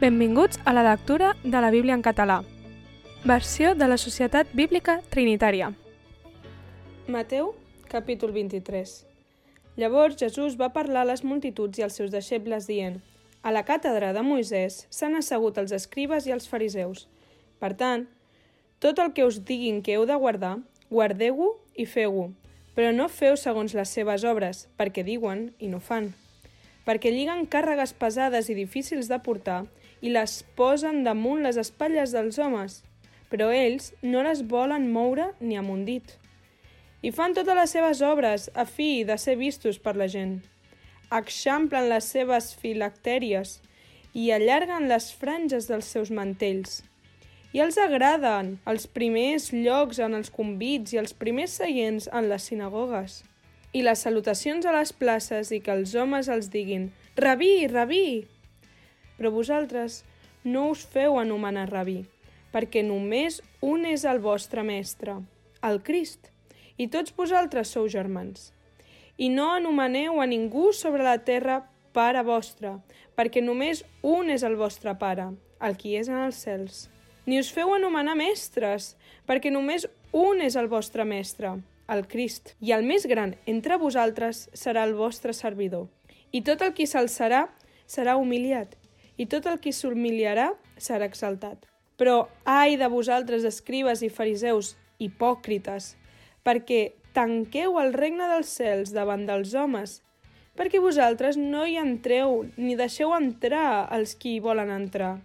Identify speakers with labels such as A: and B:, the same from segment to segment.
A: Benvinguts a la lectura de la Bíblia en català. Versió de la Societat Bíblica Trinitària. Mateu, capítol 23. Llavors Jesús va parlar a les multituds i als seus deixebles dient A la càtedra de Moisès s'han assegut els escribes i els fariseus. Per tant, tot el que us diguin que heu de guardar, guardeu-ho i feu-ho, però no feu segons les seves obres, perquè diuen i no fan. Perquè lliguen càrregues pesades i difícils de portar i les posen damunt les espatlles dels homes, però ells no les volen moure ni amb un dit. I fan totes les seves obres a fi de ser vistos per la gent eixamplen les seves filactèries i allarguen les franges dels seus mantells. I els agraden els primers llocs en els convits i els primers seients en les sinagogues. I les salutacions a les places i que els homes els diguin «Rabí, rabí!» Però vosaltres no us feu anomenar rabí, perquè només un és el vostre mestre, el Crist, i tots vosaltres sou germans i no anomeneu a ningú sobre la terra pare vostre, perquè només un és el vostre pare, el qui és en els cels. Ni us feu anomenar mestres, perquè només un és el vostre mestre, el Crist, i el més gran entre vosaltres serà el vostre servidor. I tot el qui s'alçarà serà humiliat, i tot el qui s'humiliarà serà exaltat. Però ai de vosaltres, escribes i fariseus, hipòcrites, perquè tanqueu el regne dels cels davant dels homes, perquè vosaltres no hi entreu ni deixeu entrar els qui hi volen entrar.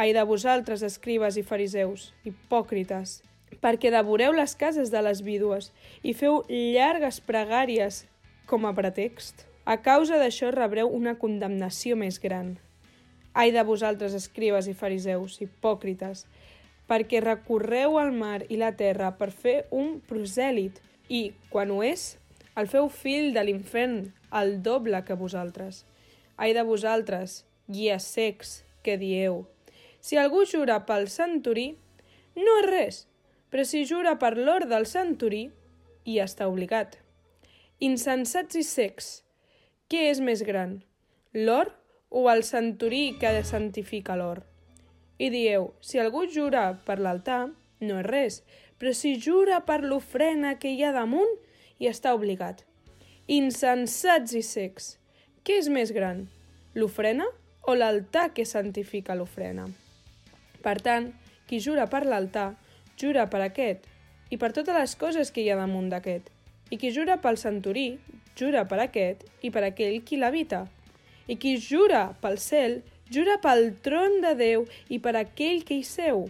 A: Ai de vosaltres, escribes i fariseus, hipòcrites, perquè devoreu les cases de les vídues i feu llargues pregàries com a pretext. A causa d'això rebreu una condemnació més gran. Ai de vosaltres, escribes i fariseus, hipòcrites, perquè recorreu al mar i la terra per fer un prosèlit i, quan ho és, el feu fill de l'infern, el doble que vosaltres. Ai de vosaltres, guies secs, que dieu. Si algú jura pel santorí, no és res, però si jura per l'or del santorí, hi està obligat. Insensats i secs, què és més gran, l'or o el santorí que santifica l'or? I dieu, si algú jura per l'altar, no és res, però si jura per l'ofrena que hi ha damunt, hi està obligat. Insensats i secs, què és més gran, l'ofrena o l'altar que santifica l'ofrena? Per tant, qui jura per l'altar, jura per aquest i per totes les coses que hi ha damunt d'aquest. I qui jura pel santorí, jura per aquest i per aquell qui l'habita. I qui jura pel cel, jura pel tron de Déu i per aquell que hi seu.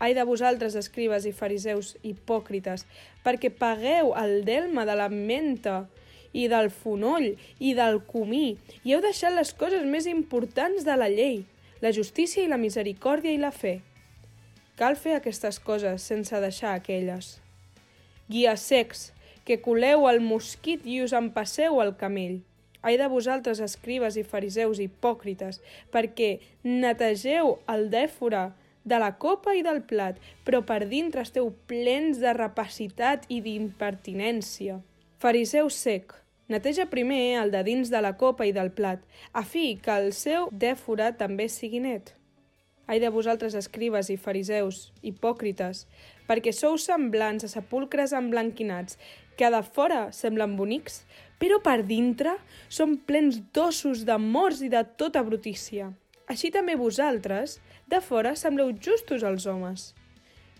A: Ai de vosaltres, escribes i fariseus hipòcrites, perquè pagueu el delma de la menta i del fonoll i del comí i heu deixat les coses més importants de la llei, la justícia i la misericòrdia i la fe. Cal fer aquestes coses sense deixar aquelles. Guies secs, que coleu el mosquit i us empasseu el camell. Ai de vosaltres, escribes i fariseus hipòcrites, perquè netegeu el dèfora de la copa i del plat, però per dintre esteu plens de rapacitat i d'impertinència. Fariseu sec, neteja primer el de dins de la copa i del plat, a fi que el seu dèfora també sigui net. Ai de vosaltres, escribes i fariseus, hipòcrites, perquè sou semblants a sepulcres emblanquinats, que de fora semblen bonics, però per dintre són plens d'ossos, de morts i de tota brutícia. Així també vosaltres, de fora, sembleu justos als homes,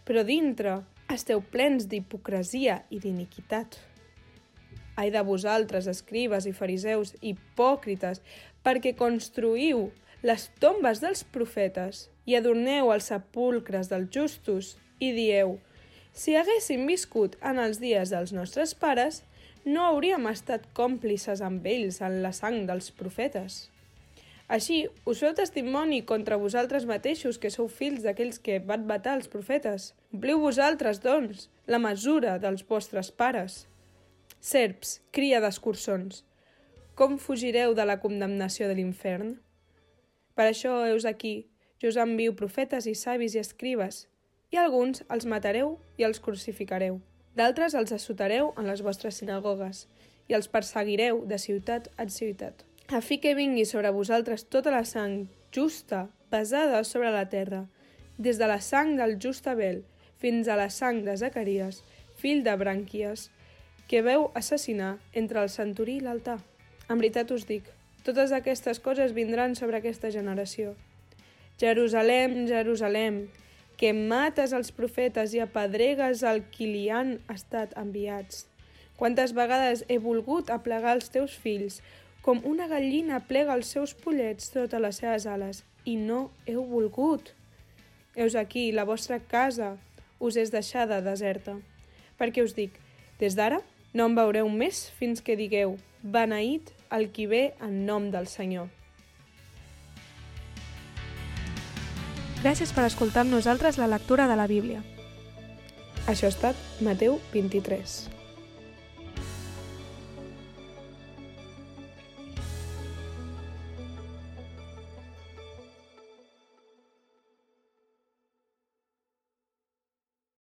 A: però dintre esteu plens d'hipocresia i d'iniquitat. Ai de vosaltres, escribes i fariseus, hipòcrites, perquè construïu les tombes dels profetes i adorneu els sepulcres dels justos i dieu si haguéssim viscut en els dies dels nostres pares, no hauríem estat còmplices amb ells en la sang dels profetes. Així, us feu testimoni contra vosaltres mateixos que sou fills d'aquells que van matar els profetes. Ompliu vosaltres, doncs, la mesura dels vostres pares. Serps, cria d'escurçons, com fugireu de la condemnació de l'infern? Per això heus aquí, jo us envio profetes i savis i escribes, i alguns els matareu i els crucificareu. D'altres els assotareu en les vostres sinagogues i els perseguireu de ciutat en ciutat a fi que vingui sobre vosaltres tota la sang justa, pesada sobre la terra, des de la sang del just Abel fins a la sang de Zacaries, fill de Branquies, que veu assassinar entre el centurí i l'altar. En veritat us dic, totes aquestes coses vindran sobre aquesta generació. Jerusalem, Jerusalem, que mates els profetes i apedregues el qui li han estat enviats. Quantes vegades he volgut aplegar els teus fills, com una gallina plega els seus pollets sota les seves ales, i no heu volgut. Heus aquí, la vostra casa us és deixada deserta. Perquè us dic, des d'ara no em veureu més fins que digueu, beneït el qui ve en nom del Senyor. Gràcies per escoltar amb nosaltres la lectura de la Bíblia. Això ha estat Mateu 23.